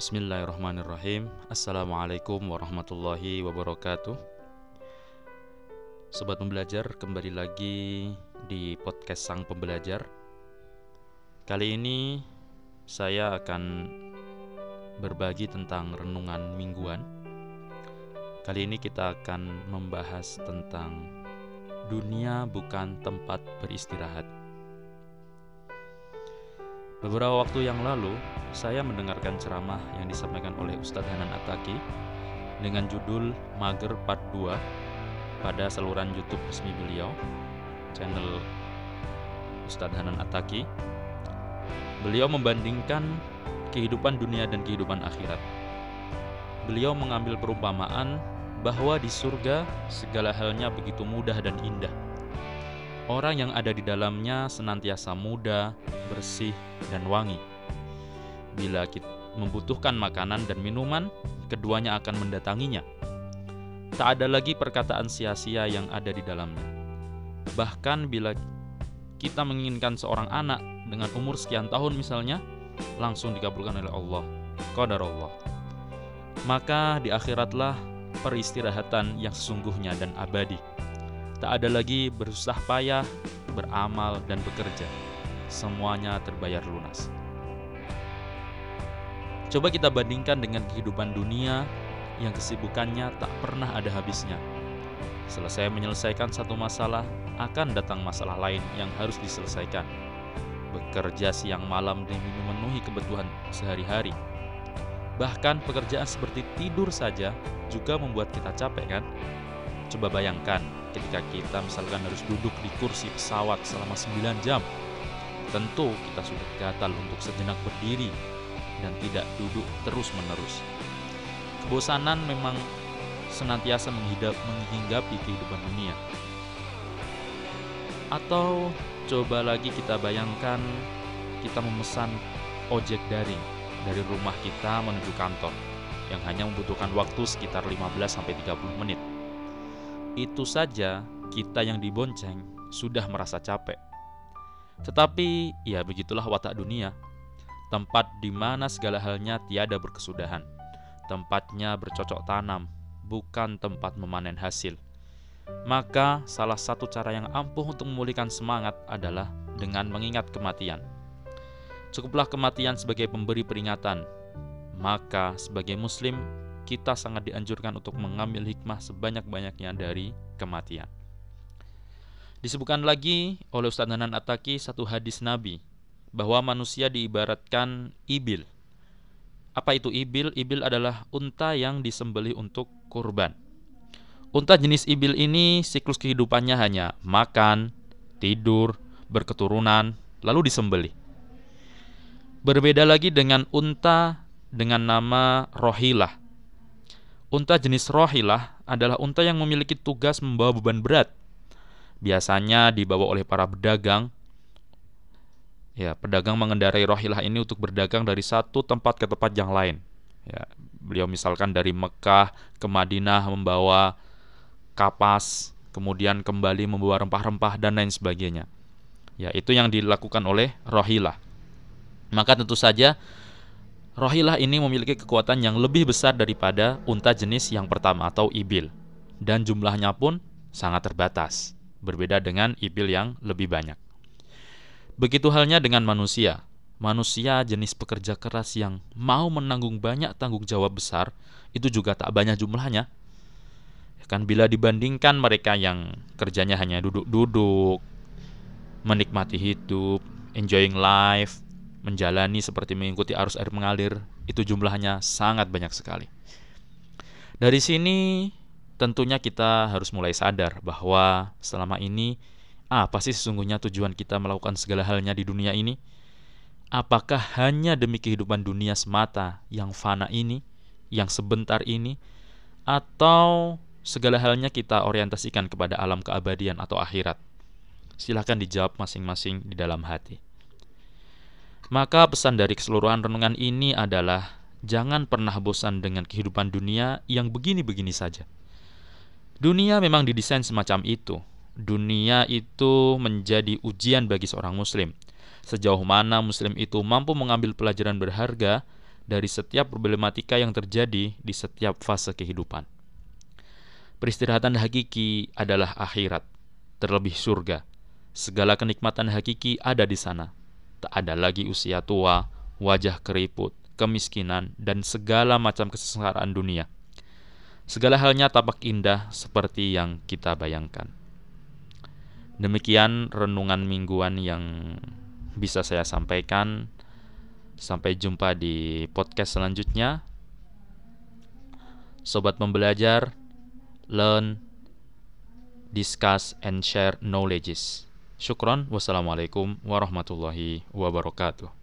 Bismillahirrahmanirrahim. Assalamualaikum warahmatullahi wabarakatuh. Sobat pembelajar kembali lagi di podcast Sang Pembelajar. Kali ini saya akan berbagi tentang renungan mingguan. Kali ini kita akan membahas tentang dunia bukan tempat beristirahat Beberapa waktu yang lalu, saya mendengarkan ceramah yang disampaikan oleh Ustadz Hanan Ataki dengan judul Mager Part 2 pada saluran YouTube resmi beliau, channel Ustadz Hanan Ataki. Beliau membandingkan kehidupan dunia dan kehidupan akhirat. Beliau mengambil perumpamaan bahwa di surga segala halnya begitu mudah dan indah. Orang yang ada di dalamnya senantiasa muda, bersih, dan wangi. Bila kita membutuhkan makanan dan minuman, keduanya akan mendatanginya. Tak ada lagi perkataan sia-sia yang ada di dalamnya. Bahkan bila kita menginginkan seorang anak dengan umur sekian tahun misalnya, langsung dikabulkan oleh Allah. Qadar Allah. Maka di akhiratlah peristirahatan yang sesungguhnya dan abadi. Tak ada lagi bersusah payah, beramal, dan bekerja semuanya terbayar lunas. Coba kita bandingkan dengan kehidupan dunia yang kesibukannya tak pernah ada habisnya. Selesai menyelesaikan satu masalah, akan datang masalah lain yang harus diselesaikan. Bekerja siang malam demi memenuhi kebutuhan sehari-hari. Bahkan pekerjaan seperti tidur saja juga membuat kita capek kan? Coba bayangkan ketika kita misalkan harus duduk di kursi pesawat selama 9 jam Tentu kita sudah gatal untuk sejenak berdiri dan tidak duduk terus-menerus. Kebosanan memang senantiasa menghidap, menghinggapi kehidupan dunia. Atau coba lagi kita bayangkan kita memesan ojek daring dari rumah kita menuju kantor yang hanya membutuhkan waktu sekitar 15 sampai 30 menit. Itu saja kita yang dibonceng sudah merasa capek tetapi ya begitulah watak dunia, tempat di mana segala halnya tiada berkesudahan. Tempatnya bercocok tanam, bukan tempat memanen hasil. Maka salah satu cara yang ampuh untuk memulihkan semangat adalah dengan mengingat kematian. Cukuplah kematian sebagai pemberi peringatan. Maka sebagai muslim, kita sangat dianjurkan untuk mengambil hikmah sebanyak-banyaknya dari kematian. Disebutkan lagi oleh Ustaz Nanan Ataki satu hadis Nabi bahwa manusia diibaratkan ibil. Apa itu ibil? Ibil adalah unta yang disembelih untuk kurban. Unta jenis ibil ini siklus kehidupannya hanya makan, tidur, berketurunan, lalu disembelih. Berbeda lagi dengan unta dengan nama rohilah. Unta jenis rohilah adalah unta yang memiliki tugas membawa beban berat biasanya dibawa oleh para pedagang. Ya, pedagang mengendarai rohilah ini untuk berdagang dari satu tempat ke tempat yang lain. Ya, beliau misalkan dari Mekah ke Madinah membawa kapas, kemudian kembali membawa rempah-rempah dan lain sebagainya. Ya, itu yang dilakukan oleh rohilah. Maka tentu saja rohilah ini memiliki kekuatan yang lebih besar daripada unta jenis yang pertama atau ibil dan jumlahnya pun sangat terbatas berbeda dengan ibil yang lebih banyak. Begitu halnya dengan manusia. Manusia jenis pekerja keras yang mau menanggung banyak tanggung jawab besar, itu juga tak banyak jumlahnya. Kan bila dibandingkan mereka yang kerjanya hanya duduk-duduk, menikmati hidup, enjoying life, menjalani seperti mengikuti arus air mengalir, itu jumlahnya sangat banyak sekali. Dari sini tentunya kita harus mulai sadar bahwa selama ini apa sih sesungguhnya tujuan kita melakukan segala halnya di dunia ini? Apakah hanya demi kehidupan dunia semata yang fana ini, yang sebentar ini, atau segala halnya kita orientasikan kepada alam keabadian atau akhirat? Silahkan dijawab masing-masing di dalam hati. Maka pesan dari keseluruhan renungan ini adalah jangan pernah bosan dengan kehidupan dunia yang begini-begini saja Dunia memang didesain semacam itu. Dunia itu menjadi ujian bagi seorang muslim. Sejauh mana muslim itu mampu mengambil pelajaran berharga dari setiap problematika yang terjadi di setiap fase kehidupan. Peristirahatan hakiki adalah akhirat, terlebih surga. Segala kenikmatan hakiki ada di sana. Tak ada lagi usia tua, wajah keriput, kemiskinan, dan segala macam kesengsaraan dunia. Segala halnya tampak indah seperti yang kita bayangkan. Demikian renungan mingguan yang bisa saya sampaikan. Sampai jumpa di podcast selanjutnya. Sobat pembelajar, learn, discuss, and share knowledges. Syukron. Wassalamualaikum warahmatullahi wabarakatuh.